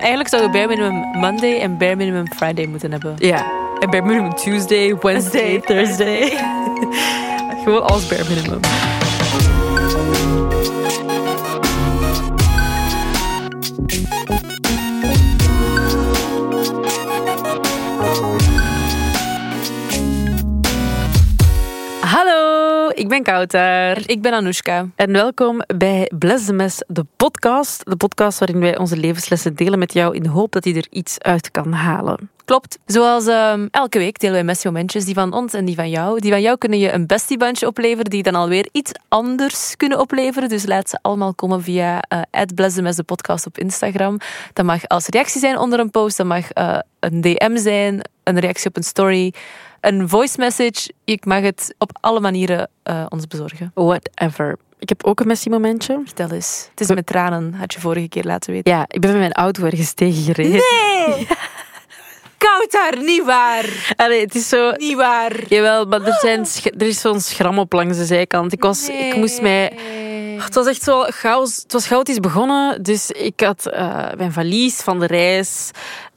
Eigenlijk zou je bare minimum Monday en bare minimum Friday moeten hebben. Ja. En bare minimum Tuesday, Wednesday, Thursday. Gewoon alles bare minimum. Ik ben Kouter. Ik ben Anoushka. En welkom bij Bless the Mess, de podcast. De podcast waarin wij onze levenslessen delen met jou in de hoop dat je er iets uit kan halen. Klopt. Zoals ehm, elke week delen wij messy momentjes, die van ons en die van jou. Die van jou kunnen je een bestiebandje opleveren, die dan alweer iets anders kunnen opleveren. Dus laat ze allemaal komen via uh, de podcast op Instagram. Dat mag als reactie zijn onder een post, dat mag uh, een DM zijn, een reactie op een story een voice message. Ik mag het op alle manieren uh, ons bezorgen. Whatever. Ik heb ook een messy momentje. Vertel eens. Het is met tranen, had je vorige keer laten weten. Ja, ik ben met mijn auto ergens tegengereden. Nee! Koud daar, niet waar. Allee, het is zo... Niet waar. Jawel, maar er, zijn, er is zo'n schram op langs de zijkant. Ik, was, ik moest mij... Het was echt zo chaos. Het was chaotisch begonnen. Dus ik had uh, mijn valies van de reis.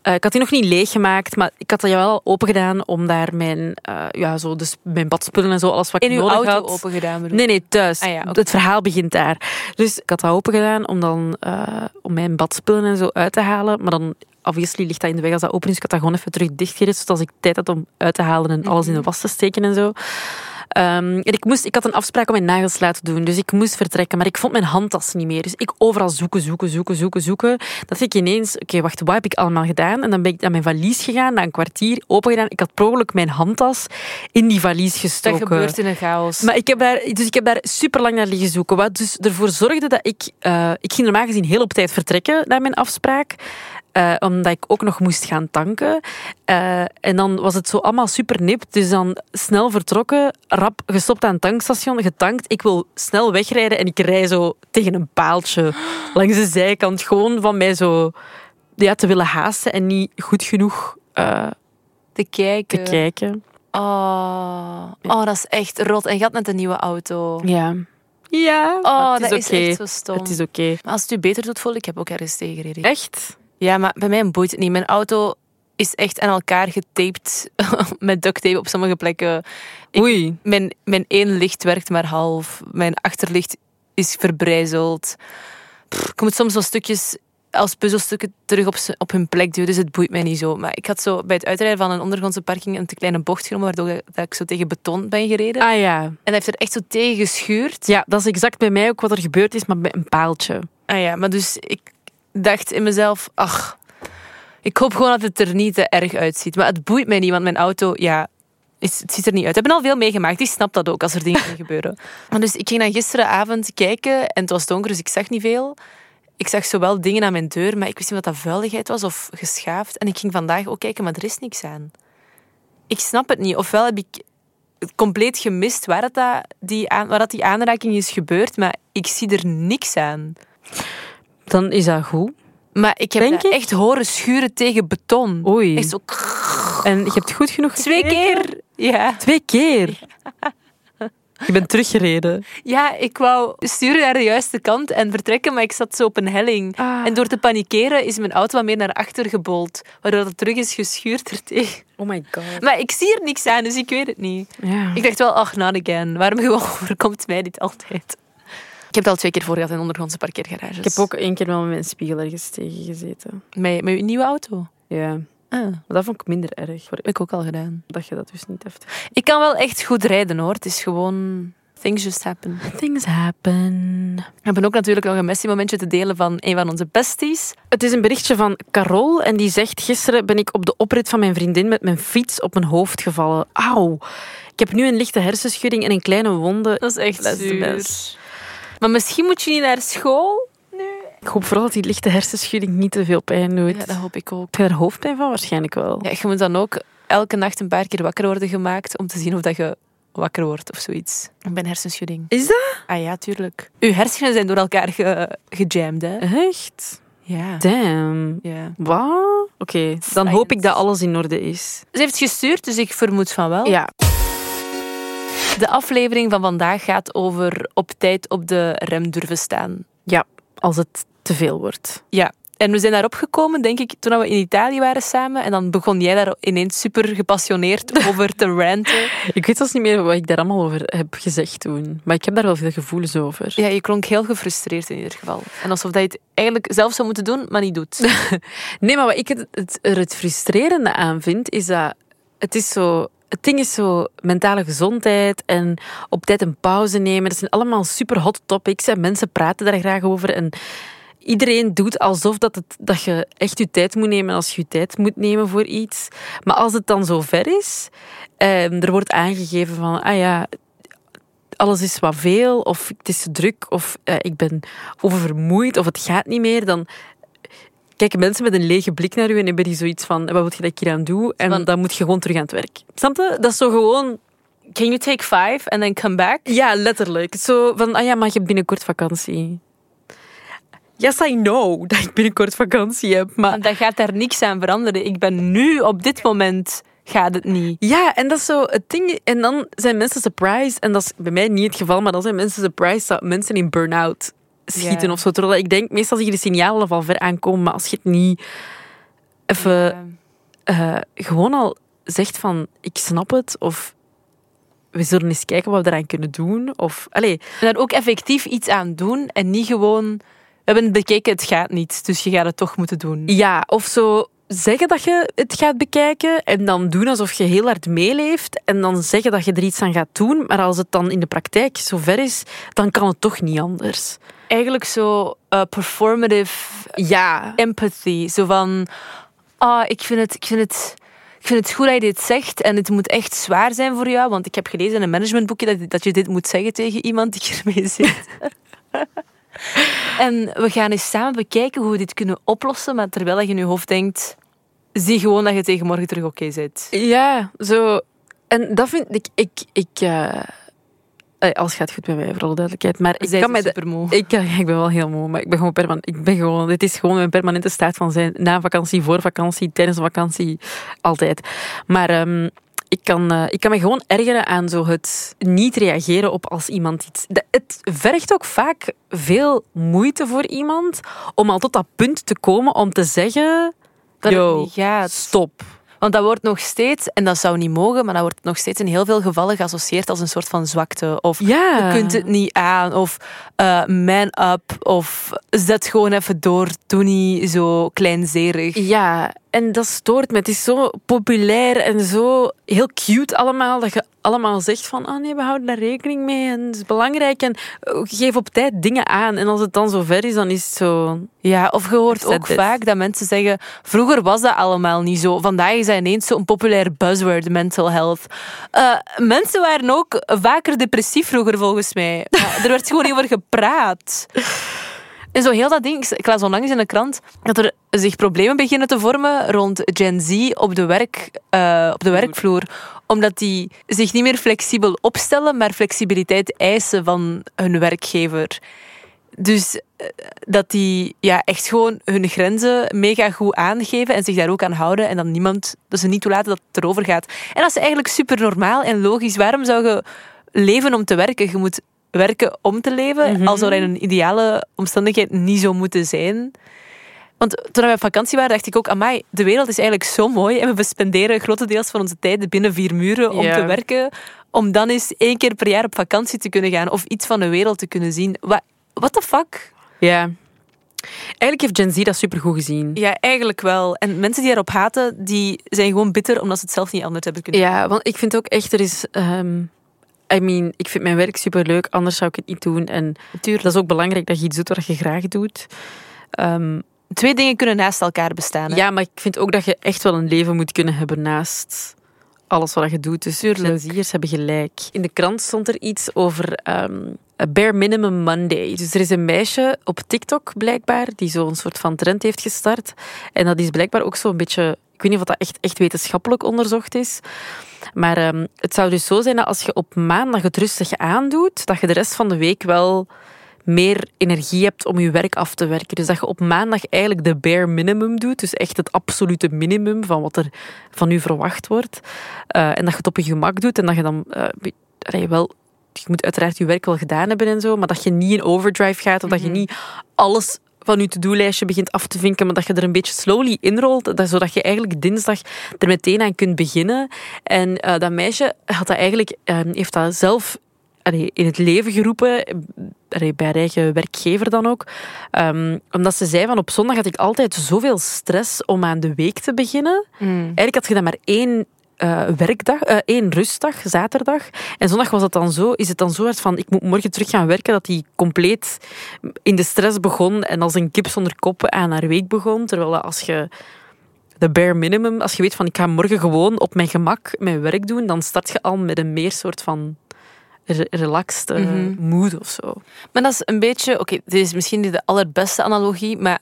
Uh, ik had die nog niet leeggemaakt, maar ik had dat wel open gedaan om daar mijn, uh, ja, zo, dus mijn badspullen en zo, alles wat In ik uw nodig auto had. open gedaan bedoel Nee, nee, thuis. Ah, ja, okay. Het verhaal begint daar. Dus ik had dat open gedaan om dan om mijn badspullen en zo uit te halen. Maar dan, obviously, ligt dat in de weg als dat open is. Ik had dat gewoon even terug dichtgereden, zodat ik tijd had om uit te halen en alles in de was te steken en zo. Um, en ik, moest, ik had een afspraak om mijn nagels te laten doen, dus ik moest vertrekken. Maar ik vond mijn handtas niet meer. Dus ik overal zoeken, zoeken, zoeken, zoeken, zoeken. Dat ik ineens, oké, okay, wacht, wat heb ik allemaal gedaan? En dan ben ik naar mijn valies gegaan, na een kwartier open gedaan. Ik had ongeluk mijn handtas in die valies gestoken. Dat gebeurt in een chaos. Maar ik heb daar, dus ik heb daar super lang naar liggen zoeken. Wat dus ervoor zorgde dat ik, uh, ik ging normaal gezien heel op tijd vertrekken naar mijn afspraak. Uh, omdat ik ook nog moest gaan tanken. Uh, en dan was het zo allemaal super nip. Dus dan snel vertrokken, rap gestopt aan het tankstation, getankt. Ik wil snel wegrijden en ik rij zo tegen een paaltje langs de zijkant. Gewoon van mij zo ja, te willen haasten en niet goed genoeg uh, te kijken. Te kijken. Oh. oh, dat is echt rot. En je had net een nieuwe auto. Ja. Ja, oh, is dat okay. is echt zo stom. Het is oké. Okay. Maar als het u beter doet voelen, ik heb ook ergens tegengereden. Echt? Ja, maar bij mij boeit het niet. Mijn auto is echt aan elkaar getaped met duct tape op sommige plekken. Ik, Oei. Mijn, mijn één licht werkt maar half. Mijn achterlicht is verbrijzeld. Pff, ik moet soms wel stukjes als puzzelstukken terug op, op hun plek duwen, dus het boeit mij niet zo. Maar ik had zo bij het uitrijden van een ondergrondse parking een te kleine bocht genomen, waardoor dat ik zo tegen beton ben gereden. Ah ja. En dat heeft er echt zo tegen geschuurd. Ja, dat is exact bij mij ook wat er gebeurd is, maar met een paaltje. Ah ja, maar dus ik dacht in mezelf, ach, ik hoop gewoon dat het er niet te erg uitziet. Maar het boeit mij niet, want mijn auto, ja, is, het ziet er niet uit. Ik heb al veel meegemaakt, die snapt dat ook als er dingen gebeuren. Maar dus ik ging dan gisteravond kijken en het was donker, dus ik zag niet veel. Ik zag zowel dingen aan mijn deur, maar ik wist niet wat dat vuiligheid was of geschaafd. En ik ging vandaag ook kijken, maar er is niks aan. Ik snap het niet. Ofwel heb ik compleet gemist waar, het dat, die, aan, waar dat die aanraking is gebeurd, maar ik zie er niks aan. Dan is dat goed. Maar ik heb echt horen schuren tegen beton. Oei. Echt zo... En je hebt goed genoeg Twee keer. Ja. Twee keer? Je bent teruggereden. Ja, ik wou sturen naar de juiste kant en vertrekken, maar ik zat zo op een helling. Ah. En door te panikeren is mijn auto wat meer naar achter gebold, waardoor het terug is geschuurd ertegen. Oh my god. Maar ik zie er niks aan, dus ik weet het niet. Ja. Ik dacht wel, ach, not again. Waarom overkomt mij dit altijd? Ik heb het al twee keer voor gehad in ondergrondse parkeergarages. Ik heb ook één keer wel met mijn spiegel ergens tegen gezeten. Met, met uw nieuwe auto? Ja. Ah. Maar dat vond ik minder erg. Heb ik ook al gedaan. Dat je dat dus niet hebt. Ik kan wel echt goed rijden hoor. Het is gewoon... Things just happen. Things happen. We hebben ook natuurlijk nog een messy momentje te delen van een van onze besties. Het is een berichtje van Carol en die zegt... Gisteren ben ik op de oprit van mijn vriendin met mijn fiets op mijn hoofd gevallen. Auw. Ik heb nu een lichte hersenschudding en een kleine wonde. Dat is echt zuur. Maar misschien moet je niet naar school nu. Ik hoop vooral dat die lichte hersenschudding niet te veel pijn doet. Ja, dat hoop ik ook. Heb je er hoofdpijn van? Waarschijnlijk wel. Ja, je moet dan ook elke nacht een paar keer wakker worden gemaakt om te zien of dat je wakker wordt of zoiets. Ik ben hersenschudding. Is dat? Ah ja, tuurlijk. Uw hersenen zijn door elkaar ge gejamd, hè? Echt? Ja. Damn. ja. Wat? Oké, okay, dan hoop ik dat alles in orde is. Ze heeft gestuurd, dus ik vermoed van wel. Ja. De aflevering van vandaag gaat over op tijd op de rem durven staan. Ja, als het te veel wordt. Ja, En we zijn daarop gekomen, denk ik, toen we in Italië waren samen. En dan begon jij daar ineens super gepassioneerd over te ranten. Ik weet zelfs niet meer wat ik daar allemaal over heb gezegd toen. Maar ik heb daar wel veel gevoelens over. Ja, je klonk heel gefrustreerd in ieder geval. En alsof dat je het eigenlijk zelf zou moeten doen, maar niet doet. nee, maar wat ik het, het, er het frustrerende aan vind, is dat het is zo het ding is zo mentale gezondheid en op tijd een pauze nemen. Dat zijn allemaal super hot topics en mensen praten daar graag over. En iedereen doet alsof dat, het, dat je echt je tijd moet nemen als je je tijd moet nemen voor iets. Maar als het dan zo ver is, eh, er wordt aangegeven van, ah ja, alles is wat veel, of het is te druk, of eh, ik ben oververmoeid, of het gaat niet meer, dan kijken mensen met een lege blik naar u en hebben die zoiets van, wat wil je dat ik hier aan doe? En dan moet je gewoon terug aan het werk. Snap je? Dat is zo gewoon... Can you take five and then come back? Ja, letterlijk. Zo van, ah ja, maar je hebt binnenkort vakantie. Yes, I know dat ik binnenkort vakantie heb, maar... Dat gaat daar niks aan veranderen. Ik ben nu, op dit moment, gaat het niet. Ja, en dat is zo het ding. En dan zijn mensen surprised, en dat is bij mij niet het geval, maar dan zijn mensen surprised dat mensen in burn-out schieten of zo. Terwijl ik denk, meestal zie je de signalen al ver aankomen, maar als je het niet even uh, gewoon al zegt van, ik snap het, of we zullen eens kijken wat we eraan kunnen doen. Of, allez. En daar ook effectief iets aan doen en niet gewoon we hebben het bekeken, het gaat niet, dus je gaat het toch moeten doen. Ja, of zo zeggen dat je het gaat bekijken en dan doen alsof je heel hard meeleeft en dan zeggen dat je er iets aan gaat doen, maar als het dan in de praktijk zover is, dan kan het toch niet anders. Eigenlijk zo uh, performative ja. empathy. Zo van, ah, ik vind het... Ik vind het ik vind het goed dat je dit zegt en het moet echt zwaar zijn voor jou, want ik heb gelezen in een managementboekje dat, dat je dit moet zeggen tegen iemand die ermee zit. En we gaan eens samen bekijken hoe we dit kunnen oplossen, maar terwijl je in je hoofd denkt, zie gewoon dat je tegen morgen terug oké zit. Ja, zo. En dat vind ik... ik, ik uh... Alles gaat goed met mij, voor alle duidelijkheid. Maar ik kan mij moe. Ik, ik ben wel heel moe, maar ik ben gewoon permanent. Ik ben gewoon, dit is gewoon mijn permanente staat van zijn. Na vakantie, voor vakantie, tijdens vakantie, altijd. Maar um, ik kan, uh, ik kan me gewoon ergeren aan zo het niet reageren op als iemand iets. Het vergt ook vaak veel moeite voor iemand om al tot dat punt te komen om te zeggen: dat het niet gaat. Stop. Want dat wordt nog steeds, en dat zou niet mogen, maar dat wordt nog steeds in heel veel gevallen geassocieerd als een soort van zwakte. Of ja. je kunt het niet aan. Of uh, man up. Of zet gewoon even door. Doe niet zo kleinzerig. Ja, en dat stoort me. Het is zo populair en zo heel cute allemaal. Dat je allemaal zegt van, oh nee, we houden daar rekening mee. En het is belangrijk. En eh, geef op tijd dingen aan. En als het dan zo ver is, dan is het zo... Ja, of je hoort ook vaak dat mensen zeggen, vroeger was dat allemaal niet zo. Vandaag is dat ineens zo'n populair buzzword, mental health. Uh, mensen waren ook vaker depressief vroeger, volgens mij. er werd gewoon over gepraat. En zo heel dat ding, ik las onlangs in de krant dat er zich problemen beginnen te vormen rond Gen Z op de, werk, uh, op de werkvloer. Omdat die zich niet meer flexibel opstellen, maar flexibiliteit eisen van hun werkgever. Dus eh, dat die ja, echt gewoon hun grenzen mega goed aangeven en zich daar ook aan houden. En dan niemand, dat ze niet toelaten dat het erover gaat. En dat is eigenlijk super normaal en logisch. Waarom zou je leven om te werken? Je moet werken om te leven, mm -hmm. als er in een ideale omstandigheid niet zo moeten zijn. Want toen we op vakantie waren, dacht ik ook, amai, de wereld is eigenlijk zo mooi en we spenderen grotendeels van onze tijd binnen vier muren om te werken, om dan eens één keer per jaar op vakantie te kunnen gaan of iets van de wereld te kunnen zien. What the fuck? Ja. Eigenlijk heeft Gen Z dat supergoed gezien. Ja, eigenlijk wel. En mensen die daarop haten, die zijn gewoon bitter omdat ze het zelf niet anders hebben kunnen Ja, want ik vind ook echt, er is... Um I mean, ik vind mijn werk superleuk, anders zou ik het niet doen. En Tuurlijk. dat is ook belangrijk dat je iets doet wat je graag doet. Um, Twee dingen kunnen naast elkaar bestaan. Hè? Ja, maar ik vind ook dat je echt wel een leven moet kunnen hebben naast alles wat je doet. Dus Tuurlijk. hebben gelijk. In de krant stond er iets over um, a bare minimum Monday. Dus er is een meisje op TikTok blijkbaar die zo'n soort van trend heeft gestart. En dat is blijkbaar ook zo'n beetje... Ik weet niet of dat echt, echt wetenschappelijk onderzocht is. Maar um, het zou dus zo zijn dat als je op maandag het rustig aandoet, dat je de rest van de week wel meer energie hebt om je werk af te werken. Dus dat je op maandag eigenlijk de bare minimum doet. Dus echt het absolute minimum van wat er van u verwacht wordt. Uh, en dat je het op je gemak doet en dat je dan uh, wel je moet uiteraard je werk wel gedaan hebben en zo, maar dat je niet in overdrive gaat of dat je mhm. niet alles van je to-do-lijstje begint af te vinken, maar dat je er een beetje slowly inrolt, dat, zodat je eigenlijk dinsdag er meteen aan kunt beginnen. En eh, dat meisje had dat eigenlijk, eh, heeft dat zelf allee, in het leven geroepen, allee, bij haar eigen werkgever dan ook. Ehm, omdat ze zei van op zondag had ik altijd zoveel stress om aan de week te beginnen. Eigenlijk had je dan maar één eh, werkdag, eh, één rustdag, zaterdag. En zondag was het dan zo, is het dan zo hard van ik moet morgen terug gaan werken, dat hij compleet in de stress begon en als een kip zonder kop aan haar week begon. Terwijl als je de bare minimum, als je weet van ik ga morgen gewoon op mijn gemak mijn werk doen, dan start je al met een meer soort van re- relaxed eh, mood of zo. Maar dat is een beetje... Oké, dit is misschien niet de allerbeste analogie, maar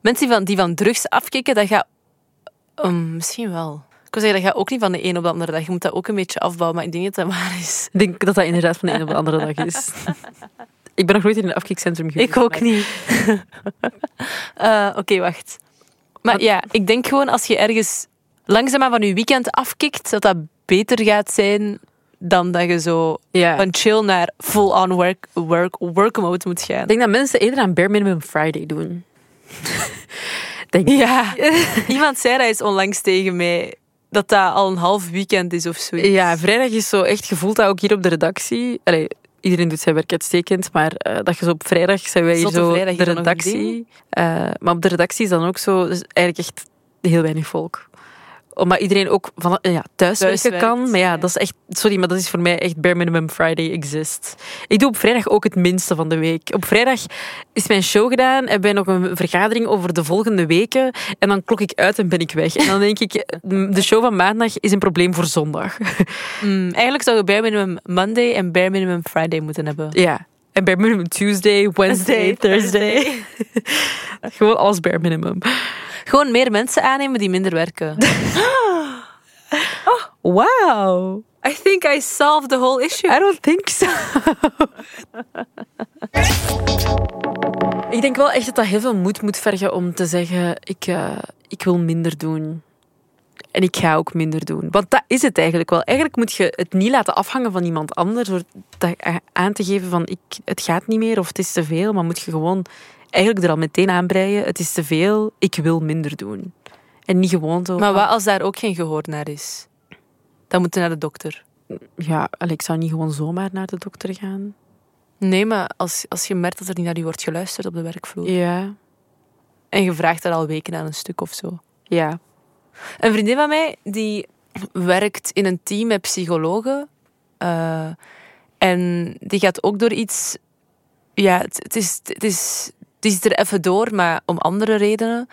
mensen die van, die van drugs afkicken, dat gaat... Um, misschien wel. Ik wil zeggen, dat gaat ook niet van de een op de andere dag. Je moet dat ook een beetje afbouwen, maar ik denk dat dat waar is. Ik denk dat dat inderdaad van de een op de andere dag is. ik ben nog nooit in een afkikcentrum geweest. Ik ook niet. Eh, Oké, wacht. Maar ja, ik denk gewoon als je ergens langzaamaan van je weekend afkikt, dat dat beter gaat zijn dan dat je zo Ja. van chill naar full-on work, work, work mode moet gaan. Ik denk dat mensen eerder aan Bare Minimum Friday doen. denk. Ja, iemand zei dat eens onlangs tegen mij, dat dat al een half weekend is of zo. Ja, vrijdag is zo echt gevoeld dat ook hier op de redactie. Allee, iedereen doet zijn werk uitstekend, maar eh, dat je zo op vrijdag zijn wij hier zo de redactie. Eh, maar op de redactie is dan ook zo, dus eigenlijk echt heel weinig volk. Omdat iedereen ook van, eh, ja, thuiswerken kan. Maar ja, dat is echt... Sorry, maar dat is voor mij echt bare minimum Friday exist. Ik doe op vrijdag ook het minste van de week. Op vrijdag is mijn show gedaan. Hebben wij nog een vergadering over de volgende weken. En dan klok ik uit en ben ik weg. En dan denk ik, de show van maandag is een probleem voor zondag. Mm, eigenlijk zou je bare minimum Monday en bare minimum Friday moeten hebben. Ja. En bare minimum Tuesday, Wednesday, Thursday. Gewoon alles bare minimum. Gewoon meer mensen aannemen die minder werken. Wow. I think I solved the whole issue. I don't think so. ik denk wel echt dat dat heel veel moed moet vergen om te zeggen: ik, eh, ik wil minder doen. En ik ga ook minder doen. Want dat is het eigenlijk wel. Eigenlijk moet je het niet laten afhangen van iemand anders. Door dat aan te geven van ik, het gaat niet meer of het is te veel. Maar moet je gewoon eigenlijk er al meteen aanbreien. Het is te veel, ik wil minder doen. En niet gewoon zo. Maar wat als daar ook geen gehoor naar is? Dan moet je naar de dokter. Ja, ik zou niet gewoon zomaar naar de dokter gaan. Nee, maar als, als je merkt dat er niet naar je wordt geluisterd op de werkvloer. Ja. En je vraagt er al weken aan een stuk of zo. Ja. Een vriendin van mij die werkt in een team met psychologen. eh, en die gaat ook door iets. Ja, het, het is, het, is, het is er even door, maar om andere redenen.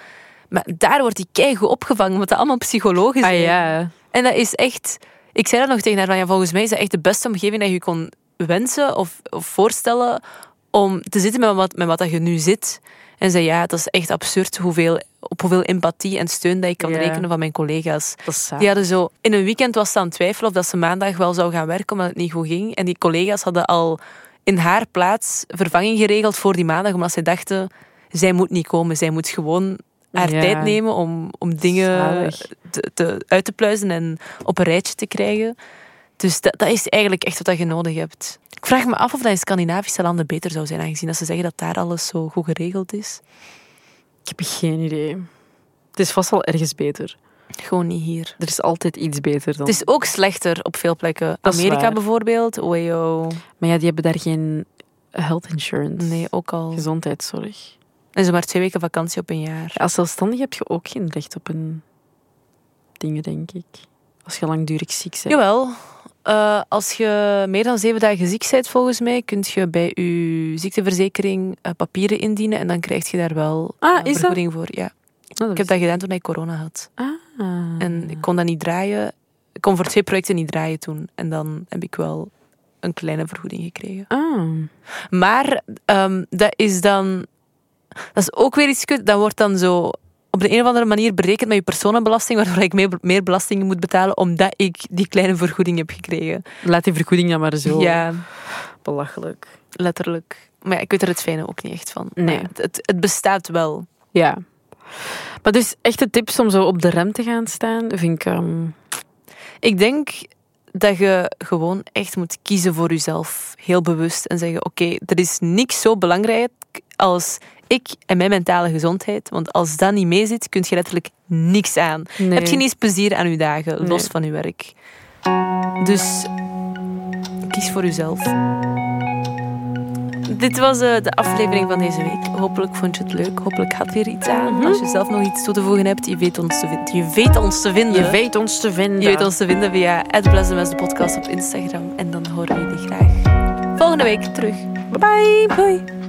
Maar daar wordt die keigoed opgevangen, omdat dat allemaal psychologen zijn. Ah ja. En dat is echt... Ik zei dat nog tegen haar, van, ja, volgens mij is dat echt de beste omgeving dat je kon wensen of, of voorstellen om te zitten met wat, met wat dat je nu zit. En zei, ja, dat is echt absurd hoeveel, op hoeveel empathie en steun dat ik kan rekenen van mijn collega's. Die hadden zo... In een weekend was ze aan het twijfelen of dat ze maandag wel zou gaan werken, omdat het niet goed ging. En die collega's hadden al in haar plaats vervanging geregeld voor die maandag, omdat ze dachten, zij moet niet komen. Zij moet gewoon haar Ja. tijd nemen om, om dingen te, uit te pluizen en op een rijtje te krijgen. Dus dat, dat is eigenlijk echt wat je nodig hebt. Ik vraag me af of dat in Scandinavische landen beter zou zijn, aangezien dat ze zeggen dat daar alles zo goed geregeld is. Ik heb geen idee. Het is vast wel ergens beter. Gewoon niet hier. Er is altijd iets beter dan. Het is ook slechter op veel plekken. Dat Amerika bijvoorbeeld, ojo. Maar ja, die hebben daar geen health insurance. Nee, ook al. Gezondheidszorg. En zo maar twee weken vakantie op een jaar. Als zelfstandig heb je ook geen recht op een dingen, denk ik. Als je langdurig ziek bent. Jawel. Eh, als je meer dan zeven dagen ziek bent, volgens mij, kun je bij je ziekteverzekering eh, papieren indienen en dan krijg je daar wel Ah, een is dat? vergoeding voor. Ja. Oh, Ik heb dat gedaan toen ik corona had. Ah. En ik kon dat niet draaien. Ik kon voor twee projecten niet draaien toen. En dan heb ik wel een kleine vergoeding gekregen. Ah. Maar ehm, dat is dan... Dat is ook weer iets kut. Dat wordt dan zo op de een of andere manier berekend met je personenbelasting, waardoor ik meer, meer belastingen moet betalen omdat ik die kleine vergoeding heb gekregen. Laat die vergoeding dan maar zo. Ja, Belachelijk. letterlijk. Maar ja, ik weet er het fijne ook niet echt van. Nee. Het, het bestaat wel. Ja. Maar dus echte tips om zo op de rem te gaan staan, vind ik... ehm, Ik denk dat je gewoon echt moet kiezen voor jezelf. Heel bewust. En zeggen, oké, er is niks zo belangrijk als ik en mijn mentale gezondheid. Want als dat niet mee zit, kun je letterlijk niks aan. Nee. Heb je niet eens plezier aan je dagen, los van je werk. Dus kies voor jezelf. Dit was eh, de aflevering van deze week. Hopelijk vond je het leuk. Hopelijk had je er iets aan. Mhm. Als je zelf nog iets toe te voegen hebt, je weet ons te vinden. Je weet ons te vinden. Je weet ons te vinden. Je weet ons te vinden via @blessemes de podcast op Instagram. En dan horen we jullie graag volgende week terug. Bye bye. Bye.